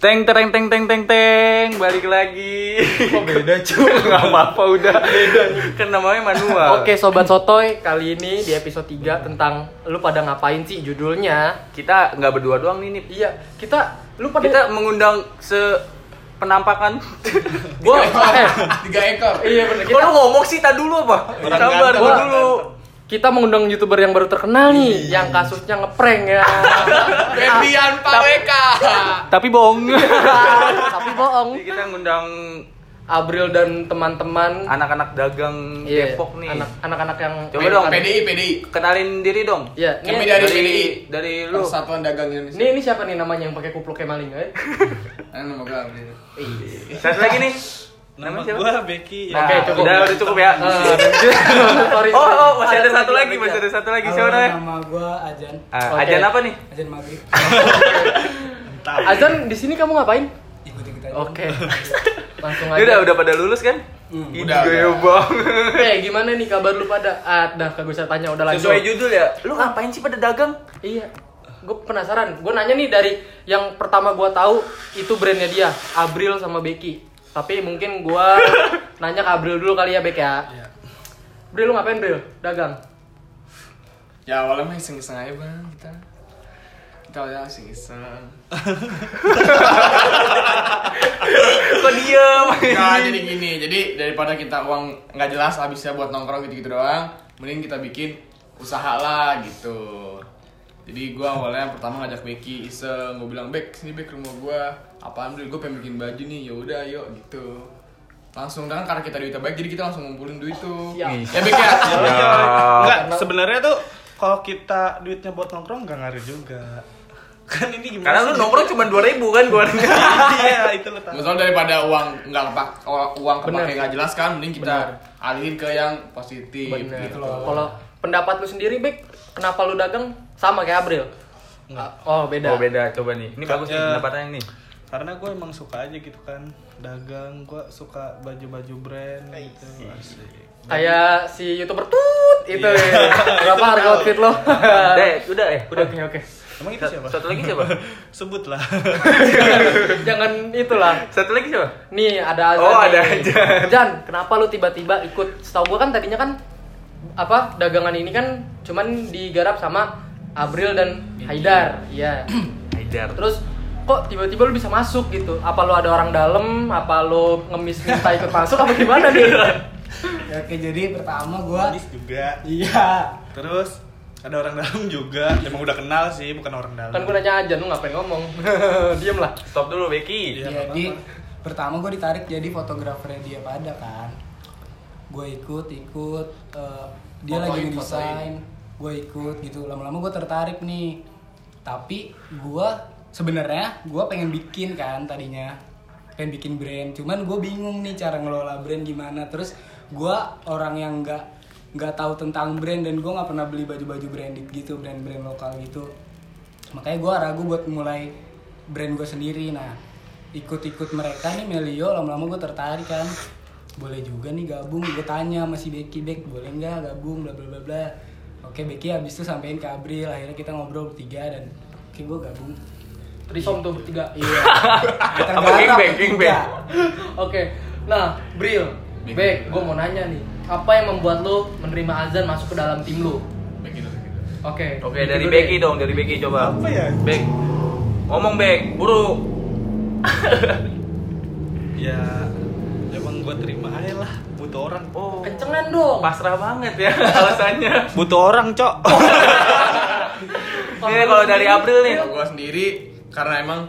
Teng tereng teng teng teng teng balik lagi. Kok beda cuy? Gak apa-apa udah. Beda kan namanya manual. Oke sobat sotoy, kali ini di episode 3 tentang lu pada ngapain sih judulnya? Kita nggak berdua doang nih nih. Iya, kita lu pada Kita mengundang se penampakan. gua eh, Tiga ekor. iya bener Kok lu kita ngomong sih tak dulu apa? Sabar dulu. Kita mengundang youtuber yang baru terkenal nih, yang kasusnya ngeprank ya. Ferdian Paleka. Tapi bohong. Tapi bohong. Jadi kita ngundang Abril dan teman-teman anak-anak dagang iya, Depok nih. anak- anak-anak yang Coba dong. PDI, PDI. Kenalin diri dong. Iya, Kami ini, dari dari PDI. dari lu. Persatuan Dagang Indonesia. ini, ini siapa nih namanya yang pakai kupluk kayak maling eh? Eh, nama gue Abdi. Satu lagi nih. Nama siapa? gua Becky. Nah, Oke, cukup. Udah, udah cukup ya. Eh, sorry, Oh, oh, masih ada satu lagi, masih ada satu lagi. Siapa namanya? nama gue Ajan. Ah. Ajan apa nih? Ajan Maghrib. Azan di sini kamu ngapain? Ikut-ikut aja. Oke. Langsung Dia udah aja. udah pada lulus kan? Hmm. Udah, gaya udah. banget. Eh, gimana nih kabar lu pada? Ah, dah kagak usah tanya udah lanjut. Sesuai judul ya. Lu ngapain sih pada dagang? Iya. Gue penasaran. Gue nanya nih dari yang pertama gue tahu itu brandnya dia, Abril sama Becky. Tapi mungkin gue nanya ke Abril dulu kali ya, Bek ya. Iya. Bril lu ngapain, Bril? Dagang. Ya awalnya mah iseng-iseng aja bang kita. Kita awalnya iseng-iseng. Kok diem? Nah jadi gini, jadi daripada kita uang nggak jelas habisnya buat nongkrong gitu-gitu doang, mending kita bikin usaha lah gitu. Jadi gua awalnya pertama ngajak Becky iseng, gua bilang Bek sini Bek rumah gua, apaan dulu gue pengen bikin baju nih, ya udah ayo gitu. Langsung kan karena kita duitnya baik, jadi kita langsung ngumpulin duit tuh. Siap. Ya Bek ya. Ya, Ya. Enggak, Karena- sebenarnya tuh kalau kita duitnya buat nongkrong nggak ngaruh juga. Kan ini gimana? Karena lu nongkrong cuma 2000 kan gua. Iya, itu lu tahu. Misal daripada uang nggak kepak, uang kepake nggak jelas kan, mending kita Bener. alihin ke yang positif Bener. gitu Kalau pendapat lu sendiri, Bek, kenapa lu dagang sama kayak Abril? Enggak. Oh, beda. Oh, beda. Coba nih. Ini bagus nih Ya. pendapatnya nih. Karena gue emang suka aja gitu kan dagang, gue suka baju-baju brand gitu. Asik. Kayak si YouTuber Tut itu Iya. ya. Berapa harga outfit lo? Udah, ya? udah eh. Udah, oke, oke. Emang itu siapa? Satu lagi siapa? Sebut lah. Jangan itulah. Satu lagi siapa? Nih ada Azan. Oh, ada. Azan. Jan, kenapa lu tiba-tiba ikut? Setahu gua kan tadinya kan apa dagangan ini kan cuman digarap sama Abril dan Haidar. Iya. Haidar. Terus kok tiba-tiba lu bisa masuk gitu? Apa lu ada orang dalam? Apa lu ngemis minta ikut masuk apa gimana nih? Ya, Oke, jadi pertama gue Manis juga. Iya. Terus ada orang dalam juga. Emang udah kenal sih, bukan orang dalam. Kan gua nanya aja lu ngapain ngomong. Diem lah. Stop dulu Becky. Iya, nggak jadi pertama gue ditarik jadi fotografernya dia pada kan. Gue ikut, ikut. eh, dia Fotoin, lagi ngedesain. Gue ikut gitu. Lama-lama gue tertarik nih. Tapi gue sebenarnya gue pengen bikin kan tadinya pengen bikin brand cuman gue bingung nih cara ngelola brand gimana terus gue orang yang nggak nggak tahu tentang brand dan gue nggak pernah beli baju-baju branded gitu brand-brand lokal gitu makanya gue ragu buat mulai brand gue sendiri nah ikut-ikut mereka nih Melio lama-lama gue tertarik kan boleh juga nih gabung gue tanya masih Becky Bek boleh nggak gabung bla bla bla bla oke Becky habis itu sampein ke Abril akhirnya kita ngobrol bertiga dan oke gue gabung Trisom tuh bertiga. iya kita Apa gangbang, bertiga. gangbang? Oke, nah Bril, Bek, gue mau nanya nih, apa yang membuat lo menerima Azan masuk ke dalam tim lo? Oke, Oke, dari Becky dong, dari Becky coba. Apa ya? Bek. Ngomong Bek, buru. Ya orang. Oh, Kencengan dong. pasrah banget ya alasannya. Butuh orang, Cok. Ini kalau dari April nih. Gua sendiri karena emang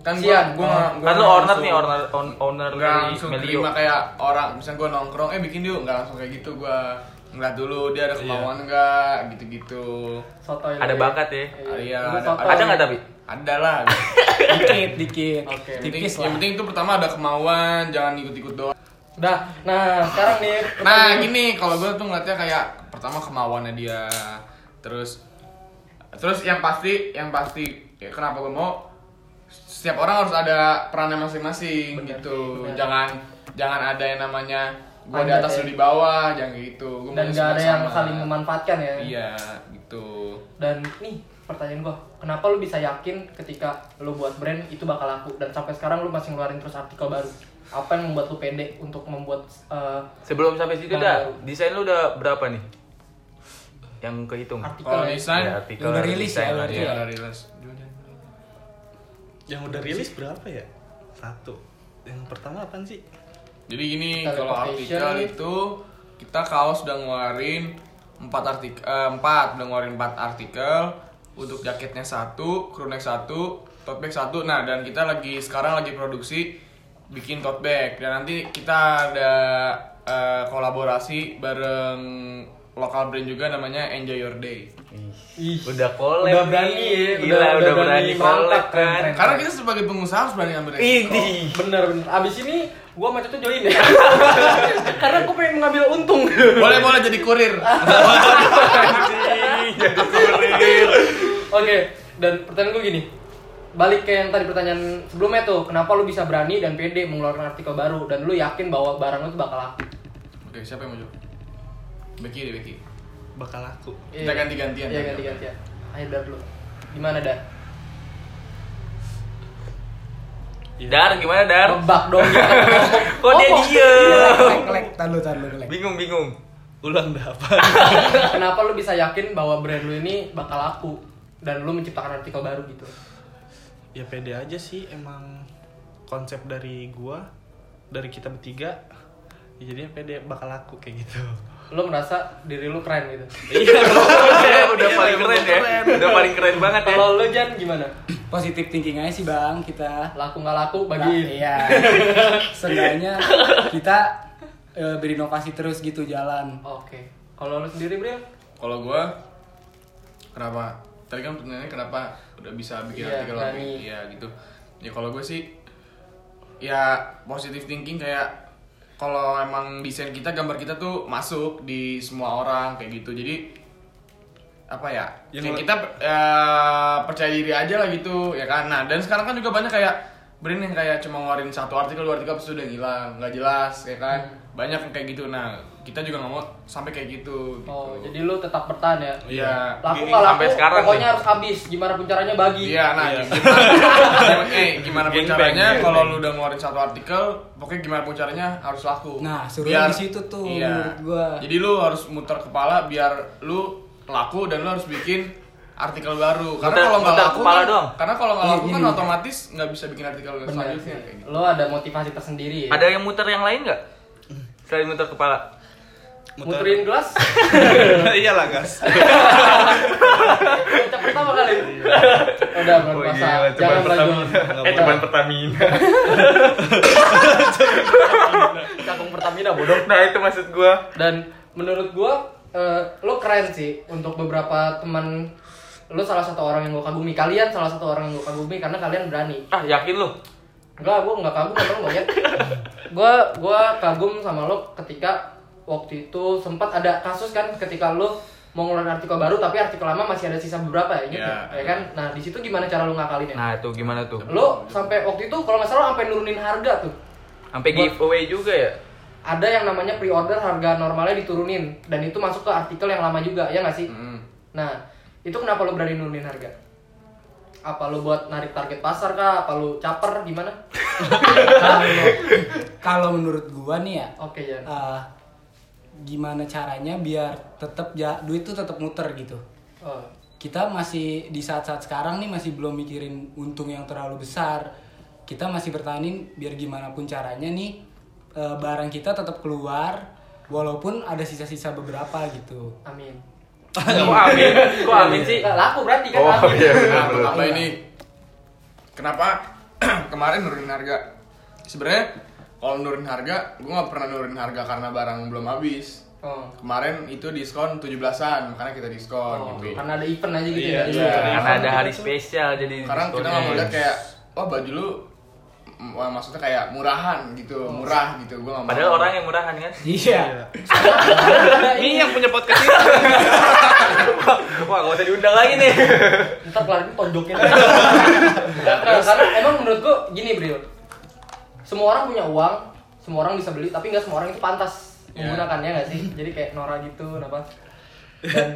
kan gua Sian. gua Kan lu owner nih, owner on- owner dari langsung Melio. terima kayak orang misalnya gua nongkrong eh bikin yuk nggak langsung kayak gitu gua ngeliat dulu dia ada kemauan nggak gitu-gitu Sotoy lo Ada ya. bakat ya. Ah, iya Lu ada. Ada nggak tapi? ada lah dikit dikit Oke. yang penting, tipis yang penting itu pertama ada kemauan jangan ikut-ikut doang Udah, nah sekarang nih. nah gini kalau gua tuh ngeliatnya kayak pertama kemauannya dia terus terus yang pasti yang pasti ya kenapa gua mau setiap orang harus ada perannya masing-masing Bener, gitu bener. jangan jangan ada yang namanya gua di atas ya. lu di bawah jangan gitu gua Dan gak ada yang sama. saling memanfaatkan ya. iya gitu Dan nih pertanyaan gua, kenapa lu bisa yakin ketika lu buat brand itu bakal laku dan sampai sekarang lu masih ngeluarin terus artikel baru apa yang membuat lu pede untuk membuat eh, Sebelum sampai situ dah, desain lu udah berapa nih? Yang kehitung? artikel ya? desain, Ya, artikel, Udah rilis ya, iya. iya ya? udah rilis. Yang udah rilis berapa ya? Satu. Yang pertama apaan sih? Jadi gini, Teleportation. kalau artikel itu kita kaos udah ngeluarin empat artikel, empat udah ngeluarin empat artikel untuk jaketnya satu, crew neck satu, tote bag satu. Nah dan kita lagi sekarang lagi produksi bikin tote bag dan nanti kita ada eh, kolaborasi bareng lokal brand juga namanya Enjoy Your Day. Ih, Udah collab Udah berani nih. ya, Gila, udah- udah, udah berani berani collab kan. keren. Karena kita sebagai pengusaha harus berani ambil resiko. Ini. bener bener abis ini gua macet tuh join ya karena gua pengen mengambil untung Boleh boleh jadi kurir. Jadi kurir. Oke, dan pertanyaan gue gini. Balik ke yang tadi pertanyaan sebelumnya tuh, kenapa lu bisa berani dan pede mengeluarkan artikel baru dan lu yakin bahwa barang lu tuh bakal laku? Oke, siapa yang mau jawab? Becky deh, Becky. Bakal laku. Kita ganti-gantian. Iya, ganti-gantian. Ayo dar dulu. Gimana dar? Dar gimana Dar? Nebak dong dia ngomong. Kok dia diem? Kelek, kelek, talu, talu, kelek. Bingung bingung. Ulang dah apa? Kenapa lu bisa yakin bahwa brand lu ini bakal laku dan lu menciptakan artikel baru gitu? Ya pede aja sih emang konsep dari gua dari kita bertiga ya jadinya pede bakal laku kayak gitu Lu merasa diri lu keren gitu. Udah, udah Iya, paling keren ya. Udah paling keren banget ya. Kalau lu Jan gimana? Positif thinking aja sih bang kita. Laku nggak laku Nah, bagi iya. Seenggaknya kita eh, berinovasi terus gitu jalan. Oke. Kalau lu sendiri, Bril? Kalau gua kenapa? Tadi kan pertanyaannya kenapa udah bisa bikin Iya, artikel berani. lagi? Iya gitu. Ya kalau gue sih ya positive thinking kayak kalau emang desain kita gambar kita tuh masuk di semua orang kayak gitu. Jadi apa ya? Yang kayak kita ya, percaya diri aja lah gitu ya kan. Nah, dan sekarang kan juga banyak kayak brand yang kayak cuma ngeluarin satu artikel dua artikel terus udah hilang nggak jelas ya kan banyak yang kayak gitu nah kita juga nggak mau sampai kayak gitu, gitu. Oh, jadi lu tetap bertahan ya? Iya. Laku Gini, nggak laku, sampai sekarang pokoknya nih. harus habis. Gimana pun caranya bagi. Iya, nah Iya. gimana, eh, gimana pun caranya kalau lu udah ngeluarin satu artikel, pokoknya gimana pun caranya harus laku. Nah, suruhnya di situ tuh, Iya. menurut gua. Jadi lu harus muter kepala biar lu laku dan lu harus bikin artikel baru. Karena kalau nggak laku kepala kan, doang? karena kalau nggak Iya, laku kan otomatis nggak bisa bikin artikel selanjutnya kayak gitu. Lo ada motivasi tersendiri ya? Ada yang muter yang lain nggak? Selain muter kepala. Muterin gelas? iyalah gas Ucap pertama kali. Udah bulan puasa. Jangan lagi. Eh cuman Pertamina. Cakung Pertamina bodoh. Nah itu maksud gua. Dan menurut gua eh, lo keren sih untuk beberapa teman lo salah satu orang yang gue kagumi kalian salah satu orang yang gue kagumi karena kalian berani Ah yakin lu? Enggak, gue nggak kagum lo. Gue gue kagum sama lo ketika waktu itu sempat ada kasus kan ketika lo mau ngeluarin artikel baru tapi artikel lama masih ada sisa beberapa ya gitu Iya. ya? Kan? Nah di situ gimana cara lo ngakalinnya? Nah itu gimana tuh? lo sampai waktu itu kalau nggak salah sampai nurunin harga tuh. Sampai giveaway juga ya? ada yang namanya pre-order harga normalnya diturunin dan itu masuk ke artikel yang lama juga ya nggak sih? Hmm. nah itu kenapa lo berani nurunin harga? Apa lo buat narik target pasar kah? Apa lo caper? Gimana? Kalau- Kalau menurut gua nih ya, oke ya. eh, gimana caranya biar tetap ya duit tuh tetap muter gitu. oh. Kita masih di saat-saat sekarang nih masih belum mikirin untung yang terlalu besar. Kita masih bertahanin biar gimana pun caranya nih eh, barang kita tetap keluar walaupun ada sisa-sisa beberapa gitu. amin Kok amin? Kok amin sih? Nggak laku berarti kan Oh amin. iya Nah, benar pertama Iya. ini kenapa kemarin nurunin harga? Sebenarnya kalau nurunin harga, gue nggak pernah nurunin harga karena barang belum habis. Oh. Kemarin itu diskon 17-an, makanya kita diskon Oh, gitu. karena ada event aja gitu Iya, ya. iya. Karena ada hari spesial jadi Sekarang kita nggak mau lihat kayak, wah baju lu wah, maksudnya kayak murahan gitu, murah gitu. Gue nggak mau. Padahal orang yang murahan kan? Iya. ini yang punya podcast ini Wah gak usah diundang lagi nih Ntar kelar ini tonjokin aja. Nah, karena emang menurut gua gini, Bro. Semua orang punya uang, semua orang bisa beli, tapi nggak semua orang itu pantas Iya. menggunakannya nggak sih? Jadi kayak Nora gitu, kenapa? Dan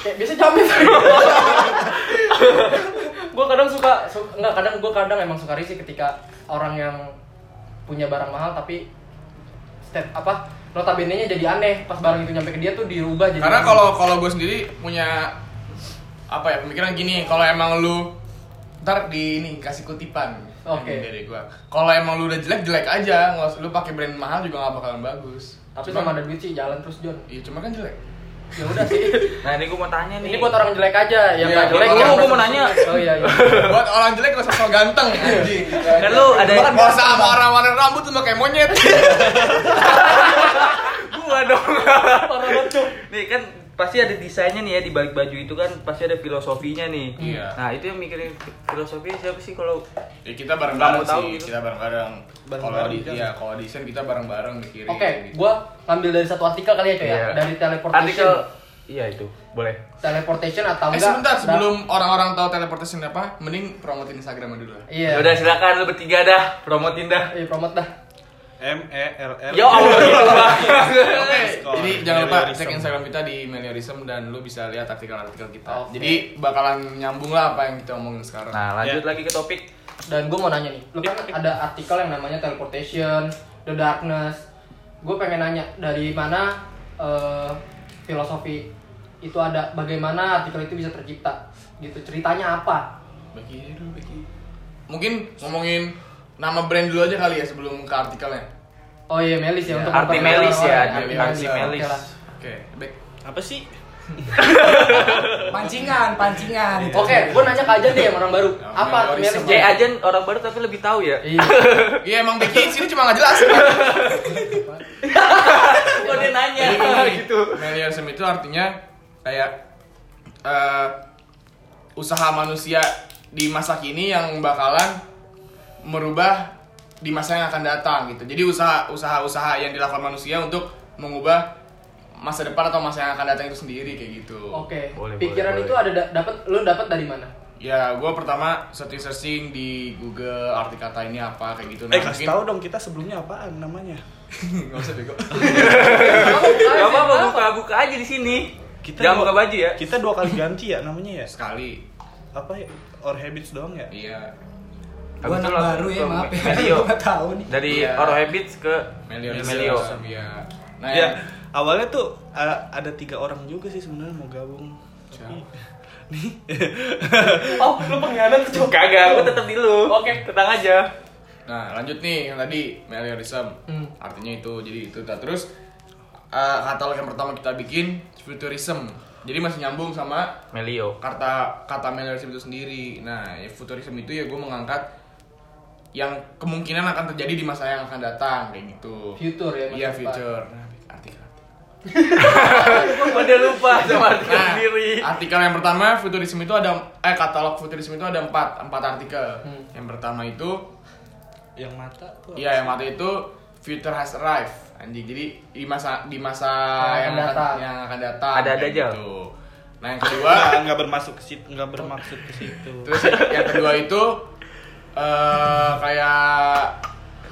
kayak biasa jamin. gue kadang suka, su- nggak kadang gue kadang emang suka risih ketika orang yang punya barang mahal tapi step apa notabene nya jadi aneh pas barang itu nyampe ke dia tuh dirubah jadi Karena kalau kalau gue sendiri punya apa ya pemikiran gini, kalau emang lu ntar di ini kasih kutipan Oke. ini dari gua. Kalau emang lu udah jelek jelek aja, nggak usah- lu pakai brand mahal juga nggak bakalan bagus. tapi Cuma- sama ada duit sih jalan terus John Iya cuma kan jelek. ya udah sih Nah ini gue mau tanya nih. ini buat orang jelek aja yang Iya, nggak jelek orang- gua mau nanya. oh iya iya Buat orang jelek gak usah ganteng anjing. Kan lu ada Gak usah sama orang warna rambut tuh kayak monyet. gua dong. Parah banget, Cuk. nih kan pasti ada desainnya nih ya di balik baju itu kan pasti ada filosofinya nih. Iya. Nah itu yang mikirin filosofi siapa sih kalau Ya kita bareng bareng mau tahu sih, gitu. kita bareng bareng. Kalau di ya kalau desain kita bareng bareng mikirin. Oke, gitu. gua ngambil dari satu artikel kali ya, coy ya. Iya. Dari teleportation. artikel iya itu boleh. Teleportation atau Eh enggak? sebentar da- sebelum orang-orang tahu teleportation apa, mending promotin Instagram dulu. lah. Iya. Ya udah silakan lu bertiga dah promotin dah. Iya, promote dah. M E L L. Ya Allah gitu. Oke, jadi jangan lupa cek Instagram kita di Meliorism dan lu bisa lihat artikel-artikel kita. Jadi bakalan nyambung lah apa yang kita omongin sekarang. Nah lanjut Ya. lagi ke topik. Dan gue mau nanya nih, lu kan ada artikel yang namanya teleportation, the darkness. Gue pengen nanya dari mana eh, filosofi itu ada, bagaimana artikel itu bisa tercipta, gitu. Ceritanya apa? Bagi dulu, bagi. Mungkin ngomongin nama brand dulu aja kali ya sebelum ke artikelnya. Oh iya, Melis ya, Ya, untuk arti Melis ya, arti Melis. Melis. Oke baik. Apa sih? Pancingan, pancingan. itu. Oke, gue nanya ke aja deh yang orang baru. Ya, Apa arti Melis Melis? J aja orang baru tapi lebih tahu ya. Iya. Iya emang Becky sini cuma nggak jelas. Kok dia nanya Jadi gitu. Meliorism itu artinya kayak eh, usaha manusia di masa kini yang bakalan merubah di masa yang akan datang gitu. Jadi usaha usaha-usaha yang dilakukan manusia untuk mengubah masa depan atau masa yang akan datang itu sendiri kayak gitu. Oke. Boleh, Pikiran boleh, itu boleh. ada da- dapat lu dapat dari mana? Ya, gue pertama searching searching di Google arti kata ini apa kayak gitu. Eh kasih tahu dong kita sebelumnya apaan namanya? Gak usah bego. Gak apa-apa buka-buka aja di sini. Kita Jangan dua- buka baju ya. Kita dua kali ganti ya namanya ya. Sekali. Apa ya? Or habits doang ya? Iya. Gua Habis itu anak langsung baru ya, maaf ya. Melio. Gua nggak tahu nih. Dari Iya. Oro Habits ke Meliorism. Melio. Iya. Nah, ya, awalnya tuh uh, ada tiga orang juga sih sebenarnya mau gabung. Nih. Oh, lu pengkhianat tuh. Kagak, aku tetap di lu. Oke. Tenang aja. Nah, lanjut nih yang tadi Meliorism. Hmm. Artinya itu. Jadi itu Nah, terus eh, katalog yang pertama kita bikin futurism. Jadi masih nyambung sama Melio. kata kata Meliorism itu sendiri. Nah, ya futurism itu ya gue mengangkat yang kemungkinan akan terjadi di masa yang akan datang kayak gitu. Future ya, Iya, future. Nah, artikel. Udah lupa sama artikel Nah, sendiri. artikel yang pertama futurisme itu ada eh katalog futurisme itu ada empat empat artikel. Hmm. Yang pertama itu Yang mata tuh. Iya, yang mata itu future has arrived. Anjing. Jadi di masa di masa Yang akan yang, datang. akan, yang akan datang. Ada-ada kayak aja. gitu. Nah, yang kedua Nggak, nggak bermasuk ke situ, nggak bermaksud ke situ. terus yang kedua itu eh kayak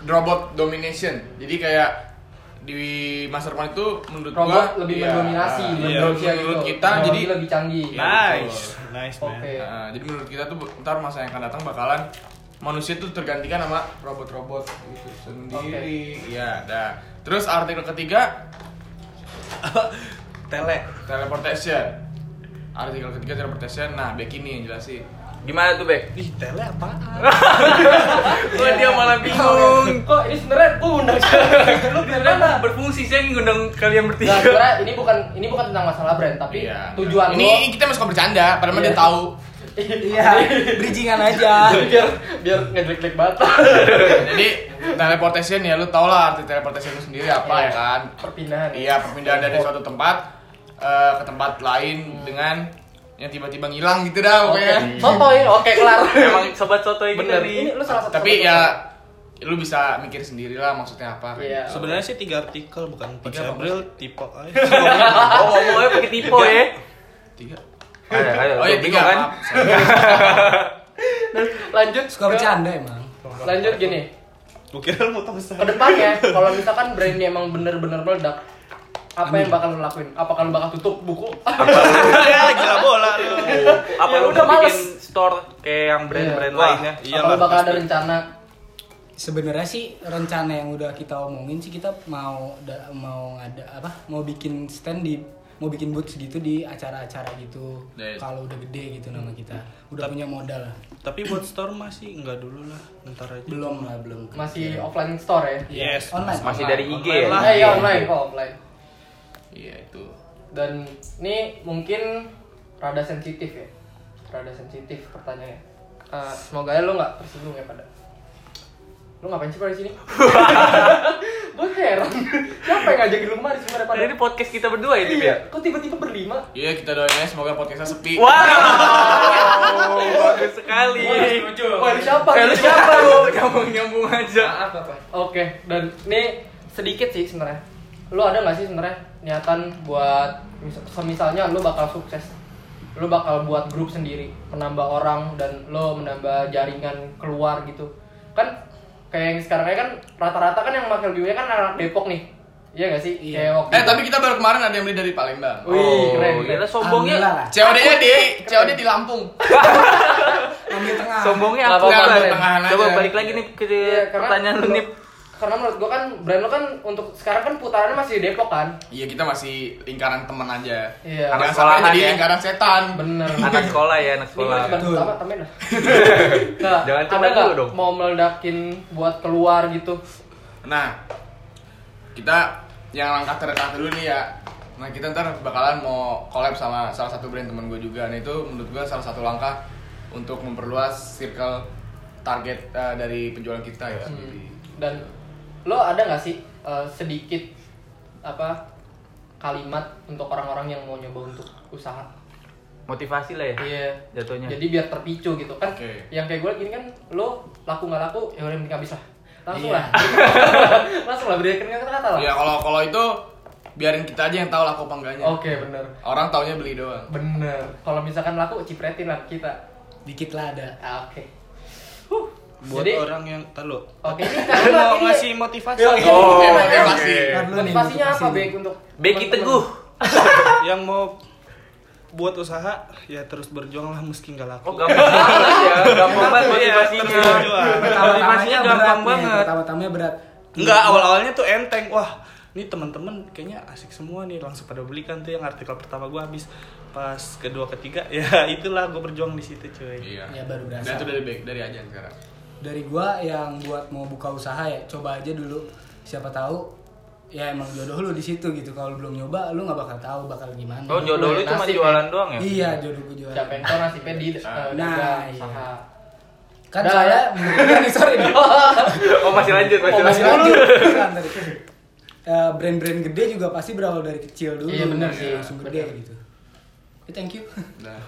robot domination. Jadi kayak di masa depan itu menurut gua Robot lebih iya, mendominasi iya, menurut menurut gitu. kita Teknologi jadi lebih canggih. Iya. Nice, nice man. Oke. Nah, jadi menurut kita tuh ntar masa yang akan datang bakalan manusia tuh tergantikan sama robot-robot gitu sendiri. Iya, dah. Terus artikel ketiga Tele. teleportation. Artikel ketiga teleportation. Nah, Becky nih yang jelasin. Gimana tuh, Bek? Ih, tele apaan? Gua dia malah bingung. Kok ini sebenarnya gue undang lu biar mana? Berfungsi saya ngundang kalian Nah, bertiga. sebenarnya ini bukan ini bukan tentang masalah brand, tapi Iya. tujuan ini, lo ini kita masih suka bercanda, padahal Iya. dia tahu. Iya, bridgingan aja. biar biar ngejelek-jelek banget. Jadi teleportation ya lu tau lah arti teleportation itu sendiri apa Iya. ya kan? Perpindahan. Iya, perpindahan dari suatu tempat eh, ke tempat lain dengan yang tiba-tiba ngilang gitu dah Oke. pokoknya. Sotoy, oke kelar. Emang sobat sotoy nih. Ini lu salah satu Tapi sobat ya sotoy. lu bisa mikir sendiri lah maksudnya apa Iya. gitu. Sebenarnya sih tiga artikel bukan Tiga April tipe aja. Oh, ngomongnya pakai tipe ya. tiga. Ada, ada. Oh Gua tiga kan? lanjut Suka bercanda emang. Lanjut gini. Gue kira lu mau tahu besar. Ke depannya, kalau misalkan brand ini emang bener-bener meledak, apa yang bakal lo lakuin? Apakah lo bakal tutup buku? ya gila bola lu. Apa Ya lu udah, bikin males. store kayak yang brand-brand Iya. Wah, lainnya? iya Apa lu bakal ada rencana? Sebenarnya sih rencana yang udah kita omongin sih kita mau da- mau ada apa? Mau bikin stand di mau bikin booth gitu di acara-acara gitu. Yes. Kalau udah gede gitu nama kita. Udah punya modal lah. Tapi buat store masih enggak dulu lah, ntar aja. Belum lah, belum. Masih offline store ya? Yes. Online. Masih online. dari IG Online ya? Eh, iya online kok offline. Iya itu. Dan ini mungkin rada sensitif ya. Rada sensitif pertanyaannya. Eh, semoga ya lo nggak tersinggung ya pada. Lo ngapain sih pada di sini? Gue heran. Siapa yang ngajakin lu kemari sebenarnya pada? Ini podcast kita berdua ya, Iya, ya? kok tiba-tiba berlima? Iya kita doain ya semoga podcastnya sepi. Wow, bagus sekali. Wah, ini siapa? Eh, lu siapa lu? Nyambung-nyambung aja. Maaf, Bapak. Oke, dan ini sedikit sih sebenarnya. Lu ada nggak sih sebenarnya niatan buat mis- semisalnya lu bakal sukses, lu bakal buat grup sendiri, menambah orang dan lu menambah jaringan keluar gitu. Kan kayak yang sekarang kan rata-rata kan yang makin lebih banyak kan anak Depok nih. Iya gak sih? Iya. Kayak waktu Eh tapi kita baru kemarin ada yang beli dari Palembang. Wih, keren, Oh, keren. gila sombongnya. COD-nya di COD di Lampung. Ambil tengah. Sombongnya kan. Ren. Tengahan Coba balik lagi nih ke karena pertanyaan lu nih. Karena menurut gua kan brand lu kan untuk sekarang kan putarannya masih di Depok kan? Iya kita masih lingkaran teman aja. Iya. Anak sekolahan jadi ya. lingkaran setan. Bener. Anak sekolah ya, anak sekolah. Betul. pertama temen lah. Nah, Jangan coba dulu dong. mau meledakin buat keluar gitu? Nah, kita yang langkah terdekat dulu nih ya. Nah kita ntar bakalan mau collab sama salah satu brand temen gue juga. Nah itu menurut gue salah satu langkah untuk memperluas circle target eh, dari penjualan kita ya. Hmm. Dan lo ada nggak sih eh, sedikit apa kalimat untuk orang-orang yang mau nyoba untuk usaha? Motivasi lah ya. Iya. Jatuhnya. Jadi biar terpicu gitu kan? Oke. Yang kayak gue gini kan, lo laku nggak laku, ya udah penting habis lah. Langsung Iya. lah. Langsung lah berikan kata-kata lah. Ya kalau kalau itu biarin kita aja yang tahu laku apa enggaknya. Oke bener. Orang taunya beli doang. Bener. Kalau misalkan laku, cipretin lah kita. Dikit lah ada. Ah, Oke. Huh. Buat Jadi, orang yang tahu Oke, ini mau ngasih motivasi. Oh, Ini oke. motivasi. Nih, Motivasinya apa, nih. untuk Beki? Teguh. yang mau buat usaha ya terus berjuang lah meski nggak laku. Oh, gampang banget ya. Gampang banget Iya, motivasinya. Motivasinya gampang banget. Pertama-tamanya berat. Enggak, awal-awalnya tuh enteng. Wah, ini teman-teman kayaknya asik semua nih langsung pada belikan tuh yang artikel pertama gua habis pas kedua ketiga ya itulah gue berjuang di situ cuy Iya. Ya, baru berasa. Dan itu dari baik dari aja sekarang. Dari gua yang buat mau buka usaha ya coba aja dulu siapa tahu ya emang jodoh lu di situ gitu kalau belum nyoba lu nggak bakal tahu bakal gimana Oh, jodoh lu cuma jualan doang ya? iya jodoh gua jualan Siapa yang tahu nasibnya di uh, Nah, iya. usaha. kan Dah. saya nih sorry nih Oh, masih lanjut, masih Oh, masih lanjut. lanjut. Eh, brand-brand gede juga pasti berawal dari kecil dulu Iya, bener sih. langsung gede Bener. gitu Ya, thank you Nah,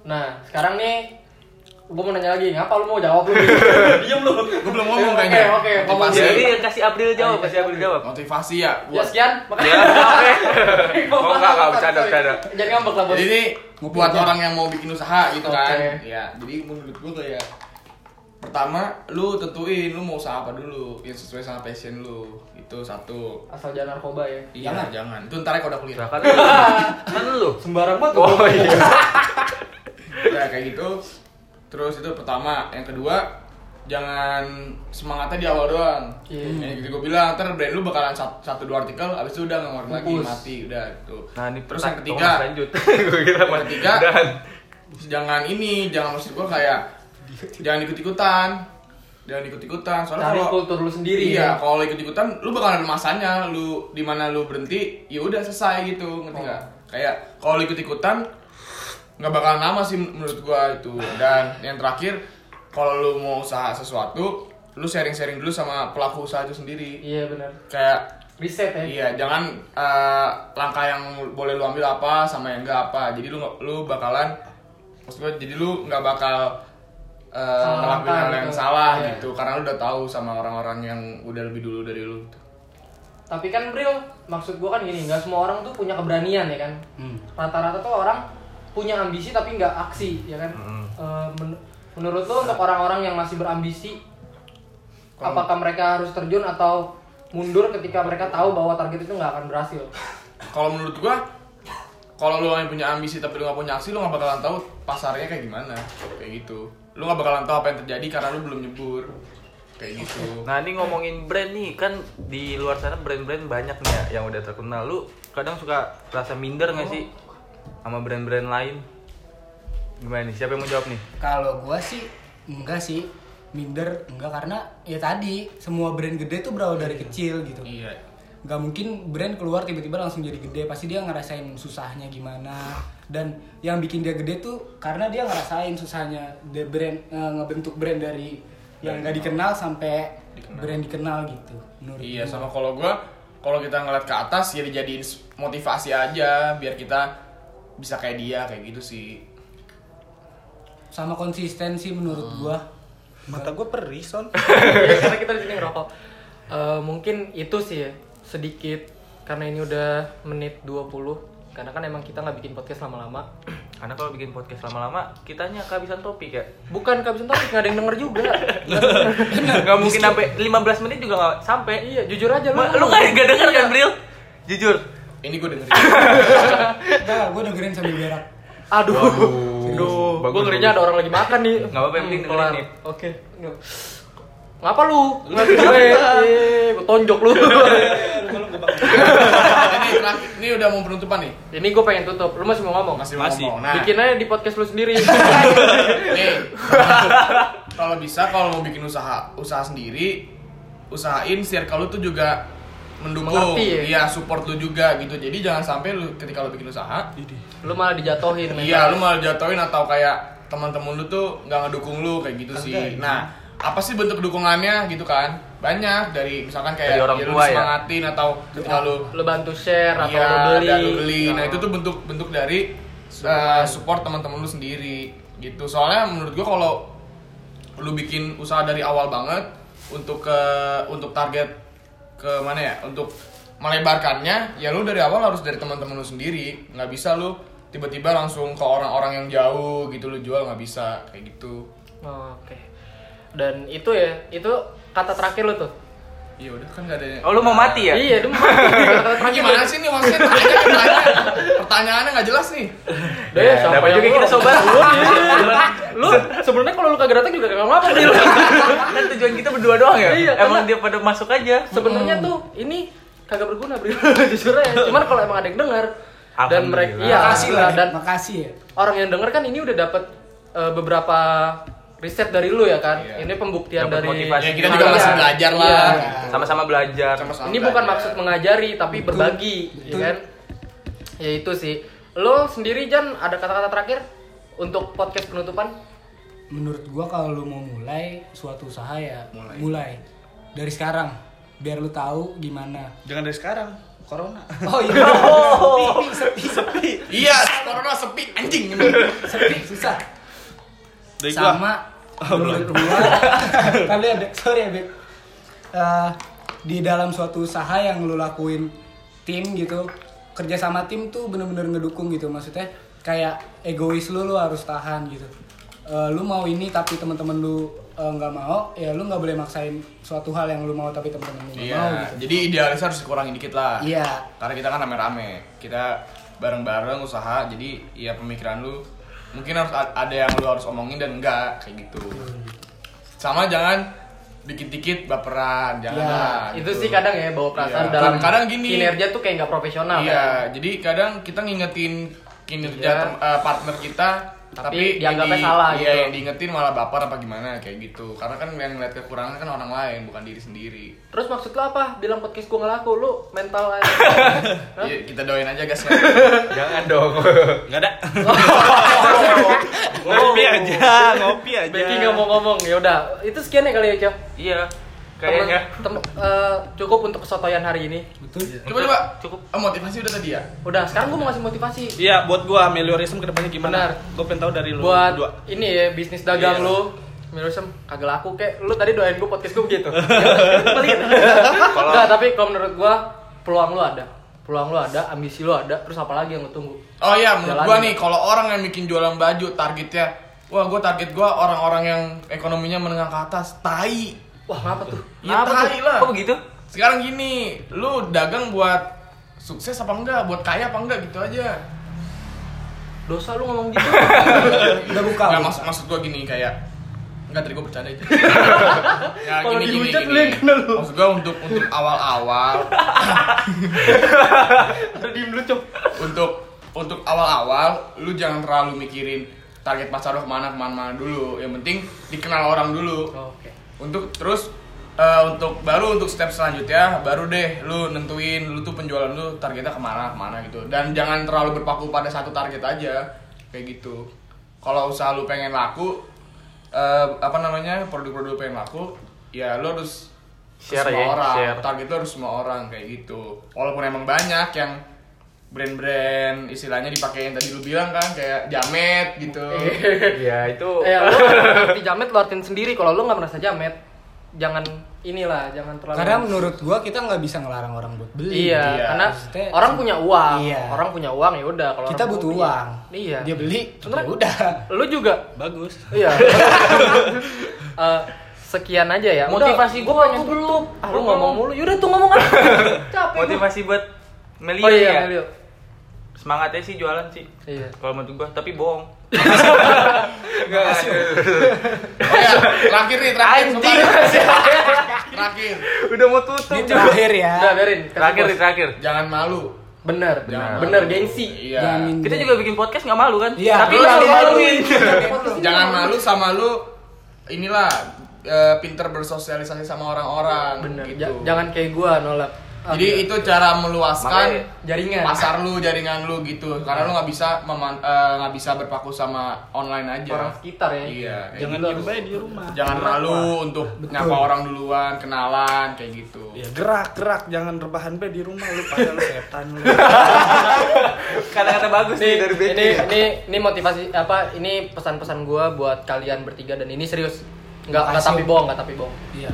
Nah, sekarang nih gue mau nanya lagi, ngapa lu mau jawab lu? Diam lu. gue belum ngomong Oke, kayaknya. oke, ngomong Motivasi. Jadi kasih April jawab, kasih April jawab. Motivasi ya Ya buat sekian, makasih. Ya, oke. Oh, enggak, enggak, bercanda, bercanda. Jangan ngambek lah, Bos. Jadi ini buat aja. orang yang mau bikin usaha gitu kan. Oke. Ya, jadi menurut gue kayak pertama lu tentuin lu mau usaha apa dulu yang sesuai sama passion lu. Itu satu. Asal jangan narkoba ya. Iya, jangan. Itu ntar kalau udah kuliah. Kan lu. Kan lu. Sembarang banget. Oh iya. Ya kayak gitu. Terus itu pertama, yang kedua jangan semangatnya di awal doang. Iya. Yang gitu gue bilang, ntar brand lu bakalan satu, satu dua artikel, abis itu udah ngeluarin lagi, mati, udah gitu. Nah, ini Terus yang ketiga, lanjut. Yang ketiga, Dan jangan ini, jangan maksud gue kayak jangan ikut-ikutan. Jangan ikut-ikutan, soalnya Cari kalau kultur lu sendiri. Iya, ya. kalau ikut-ikutan lu bakal ada masanya, lu di mana lu berhenti, ya udah selesai gitu, ngerti Oh. nggak? Kayak kalau lu ikut-ikutan nggak bakalan lama sih menurut gua itu. Dan yang terakhir, kalau lu mau usaha sesuatu, lu sharing-sharing dulu sama pelaku usaha itu sendiri. Iya benar. Kayak Riset ya. iya, jangan eh, langkah yang boleh lu ambil apa sama yang enggak apa. Jadi lu lu bakalan maksud gua jadi lu nggak bakal ngelakuin langkah hal yang gitu. salah Iya. gitu karena lu udah tahu sama orang-orang yang udah lebih dulu dari lu gitu. Tapi kan Bril, maksud gua kan gini, nggak semua orang tuh punya keberanian ya kan. Hmm. Rata-rata tuh orang punya ambisi tapi nggak aksi, ya kan. Eh, men- menurut lu untuk orang-orang yang masih berambisi, apakah mereka harus terjun atau mundur ketika mereka tahu bahwa target itu nggak akan berhasil? Kalau menurut gua kalau lu yang punya ambisi tapi lu gak punya aksi lu gak bakalan tahu pasarnya kayak gimana kayak gitu lu gak bakalan tahu apa yang terjadi karena lu belum nyebur kayak gitu Nah ini ngomongin brand nih kan di luar sana brand-brand banyak nih ya yang udah terkenal. Lu kadang suka rasa minder nggak sih sama brand-brand lain? Gimana nih? Siapa yang mau jawab nih? Kalau gua sih enggak sih minder enggak karena ya tadi semua brand gede tuh berawal dari kecil gitu. iya nggak mungkin brand keluar tiba-tiba langsung jadi gede pasti dia ngerasain susahnya gimana dan yang bikin dia gede tuh karena dia ngerasain susahnya the brand eh, ngebentuk brand dari yang nggak dikenal sampai brand dikenal gitu menurut iya gua. sama kalau gua kalau kita ngeliat ke atas ya dijadiin s- motivasi aja biar kita bisa kayak dia kayak gitu sih sama konsistensi menurut Hmm. gua Mata gue perih, Son. Ya, karena kita di sini ngerokok. Eh, mungkin itu sih ya, sedikit karena ini udah menit 20 karena kan emang kita nggak bikin podcast lama-lama Karena kalau bikin podcast lama-lama, kitanya kehabisan topik ya. bukan kehabisan topik nggak ada yang denger juga Nggak mungkin sampai 15 menit juga nggak sampai. iya jujur aja lu Ma- Lu kan nggak denger kan, Bril? Jujur. Ini gue dengerin. Nah gua dengerin sambil berak. Aduh. Aduh, gue ngerinya ada orang lagi makan nih. Nggak apa-apa, yang penting Hmm, dengerin nih. oke ngapa lu? Ngeliatin gue. Eh gue tonjok lu. Ini terakhir ini udah mau penutupan nih? Ini gue pengen tutup. Lu masih mau ngomong? Masih mau Masih. ngomong. Nah. Bikin aja di podcast lu sendiri. Nih. Kalau bisa kalau mau bikin usaha usaha sendiri usahain circle lu tuh juga mendukung Mengerti ya? iya support lu juga gitu jadi jangan sampai lu ketika lu bikin usaha lu malah dijatohin iya lu malah jatuhin atau kayak teman-teman lu tuh nggak ngedukung lu kayak gitu sih nah apa sih bentuk dukungannya gitu kan banyak dari misalkan kayak Dari orang ya lu tua ya? disemangatin atau ketika lu lu bantu share atau Iya, lu beli lu beli. Nah, Nah. itu tuh bentuk bentuk dari uh, support teman-teman lu sendiri gitu. Soalnya menurut gua kalau lu bikin usaha dari awal banget untuk ke untuk target ke mana ya? Untuk melebarkannya, ya lu dari awal harus dari teman-teman lu sendiri. nggak bisa lu tiba-tiba langsung ke orang-orang yang jauh gitu lu jual nggak bisa kayak gitu. Oh, oke dan itu ya itu kata terakhir lu tuh Iya udah kan nggak ada. Oh, lu mau mati ya? iya kata Nah, terakhir gimana sih nih maksudnya tanya tanya. Pertanyaannya nggak jelas nih. Deh, Ya, dapat yang juga lu? kita sobat. Lu, lu sebenarnya kalau lu kagak datang juga kagak ngapa sih lu. kan tujuan kita berdua doang ya? Iya, Emang dia pada masuk aja. Sebenarnya tuh ini kagak berguna bro jujur aja. Cuman kalau emang ada yang dengar dan mereka iya makasih lah dan makasih ya orang yang denger kan ini udah dapat eh, beberapa riset dari lu ya kan. Iya. Ini pembuktian Dapat dari motivasi. Ya kita juga Iya. masih belajar lah. Iya. gitu. Sama-sama belajar. Sama-sama Ini bukan belajar. maksud mengajari tapi berbagi, Betul. ya kan? Ya itu sih. Lo sendiri Jan ada kata-kata terakhir untuk podcast penutupan? menurut gua kalau lu mau mulai suatu usaha ya Mulai. mulai, dari sekarang biar lu tahu gimana Jangan dari sekarang. Corona. oh iya sepi sepi sepi Iya, corona sepi anjing. sepi susah Dari gua. sama menurut gua kali ada sorry ya Beb Eh, di dalam suatu usaha yang lu lakuin tim gitu kerja sama tim tuh bener-bener ngedukung gitu. Maksudnya kayak egois lu lu harus tahan gitu. Eh, lu mau ini tapi teman-teman lu eh, nggak mau ya lu nggak boleh maksain suatu hal yang lu mau tapi teman-teman lu nggak mau Iya, gitu. jadi idealis harus dikurangin dikit lah. iya. Karena kita kan rame-rame, kita bareng-bareng usaha, jadi ya pemikiran lu mungkin harus ada yang lu harus omongin dan enggak kayak gitu. Sama jangan dikit-dikit baperan, jangan Ya, lah. itu gitu. sih kadang ya bawa perasaan Iya. dalam Kadang gini. kinerja tuh kayak nggak profesional Iya, kan? jadi kadang kita ngingetin kinerja Iya. tem- eh, partner kita Tapi yang dianggapnya di- salah iya, gitu. yang diingetin malah baper apa gimana kayak gitu. Karena kan yang ngeliat kekurangan kan orang lain, bukan diri sendiri. Terus maksud lo apa? Bilang podcast gua nggak laku, lu mental aja. Iya, kita doain aja guys ya. Jangan dong. Enggak ada. ngopi aja, ngopi aja. Becky nggak mau ngomong, ya udah. Itu sekian ya kali ya, Cok. iya. Kayaknya. Temen- tem- eh, cukup untuk kesotoyan hari ini. betul Coba coba. Cukup. Oh, motivasi udah tadi ya? Udah, sekarang gua mau ngasih motivasi. Iya, buat gua meliorism ke depannya gimana? Benar. Gue pengen tahu dari lu buat berdua. ini ya bisnis dagang Iya. lu Milusem kagak laku kek lu tadi doain gua podcast gua begitu. Enggak, tapi kalau menurut gua peluang lu ada peluang lu ada ambisi lu ada terus apa lagi yang lu tunggu Oh iya, menurut Jalanin. gua nih kalau orang yang bikin jualan baju targetnya Wah, gua target gua orang-orang yang ekonominya menengah ke atas, tai. Wah ngapa tuh Ya tai tuh? lah. Kok begitu? Sekarang gini, lu dagang buat sukses apa enggak? Buat kaya apa enggak gitu aja. dosa lu ngomong gitu Udah buka. Nggak, udah maksud, maksud gue gini kayak Enggak tadi gue bercanda aja ya, Kalau gini, gini, dihujat gini. lu yang kena lu. Maksud gue untuk untuk awal-awal diem lu cok Untuk untuk awal-awal Lu jangan terlalu mikirin target pasar lu ke mana ke mana dulu Yang penting dikenal orang dulu oke untuk terus eh, untuk baru untuk step selanjutnya baru deh lu nentuin lu tuh penjualan lu targetnya ke mana ke mana gitu. Dan jangan terlalu berpaku pada satu target aja kayak gitu. Kalau usaha lu pengen laku eh, apa namanya produk-produk lu pengen laku ya lu harus Share semua ya, orang. share. target lu harus semua orang kayak gitu. Walaupun emang banyak yang brand-brand istilahnya dipakein tadi lu bilang kan kayak jamet gitu. Iya, itu. Eh lu arti jamet lu artiin sendiri. Kalau lu nggak merasa jamet jangan inilah jangan terlalu Karena menurut gua kita nggak bisa ngelarang orang buat beli. iya, Iya, karena maksudnya- orang punya uang. Iya. orang punya uang ya udah. Kalau Kita butuh mau uang. beli, iya. Dia beli, Sebenarnya- ya udah. lu juga. Bagus. iya. Eh, sekian aja ya. Motivasi Udah, gua pengen tuh tutup ah, lu Lu ngomong mulu. Yaudah tuh ngomong apa capek gua. motivasi buat Melio oh iya ya. Melio Semangatnya sih jualan sih. iya Kalau menurut gua, tapi bohong. oh ya terakhir nih terakhir Anjing. terakhir Udah mau tutup. Ini terakhir ya. udah biarin Terakhir nih, terakhir. jangan malu bener Jangan bener malu. gengsi iya Jangan. Kita juga bikin podcast nggak malu kan? Iya, Tapi lu lu malu maluin. jangan malu sama lu inilah eh, pinter bersosialisasi sama orang-orang bener gitu. Ja- jangan kayak gua nolak Jadi itu cara meluaskan Makanya jaringan. pasar lu jaringan lu gitu. Karena lu nggak bisa eh, nggak bisa berpaku sama online aja. Orang sekitar ya. Iya, Jangan gitu. di rumah. jangan malu untuk nyapa orang duluan kenalan kayak gitu. Ya gerak gerak jangan rebahan be di rumah lu pada lu setan lu. Kata-kata bagus nih Nih, dari Becky. ini ini ini motivasi apa ini pesan-pesan gua buat kalian bertiga dan ini serius. Nggak nggak tapi bohong nggak tapi bohong. Iya.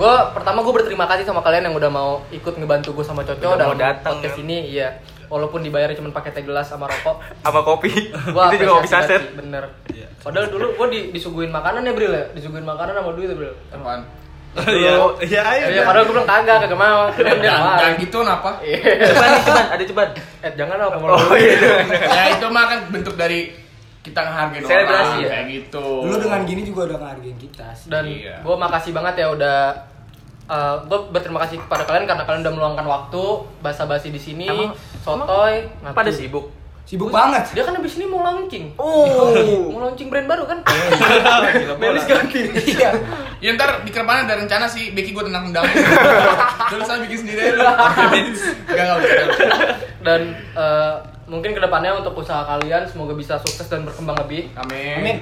Gua pertama gua berterima kasih sama kalian yang udah mau ikut ngebantu gua sama Coco Udah dalam mau datang, podcast kan? ini iya walaupun dibayar cuma pakai teh gelas sama rokok Sama kopi. gua itu juga kopi apresiasi saset. banget sih, bener Iya. padahal dulu gua di, disuguhin makanan ya Bril ya disuguhin makanan sama duit ya Bril apaan Iya, iya ayo. Iya, padahal gua bilang kagak, kagak mau. Nawarin. jangan gitu napa Iya. Ceban nih, ceban. Ada ceban. Eh, jangan apa mau Oh iya. ya itu mah kan bentuk dari kita ngehargain Selebrasi orang ya? kayak gitu Lu dengan gini juga udah ngehargain kita sih. dan Iya. gue makasih banget ya udah gue berterima kasih kepada kalian karena kalian udah meluangkan waktu basa-basi di sini Emang- sotoy Pada ngatu. sibuk. Sibuk banget. dia kan abis ini mau launching Oh. mau launching brand baru kan Gila, Melis bola. ganti Iya. ya ntar di ke depannya ada rencana sih Becky gue tendang tendang terus saya bikin sendiri lu gak gak bisa dan eh, mungkin ke depannya untuk usaha kalian semoga bisa sukses dan berkembang lebih amin Amin.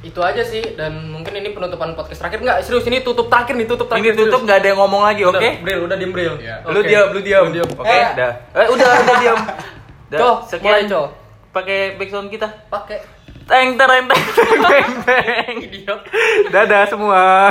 Itu aja sih dan mungkin ini penutupan podcast terakhir nggak serius ini tutup terakhir nih tutup Ini terakhir tutup nggak ada yang ngomong lagi, Udah, oke? Bril udah diem Bril. Lu Oke. diam, lu diam. Lu diam. Oke, Eh. dah. Eh, udah, udah diam. Dah, Co, sekian. mulai, Co. Pakai background kita. pakai Teng tereng teng teng teng. idiot Dadah semua.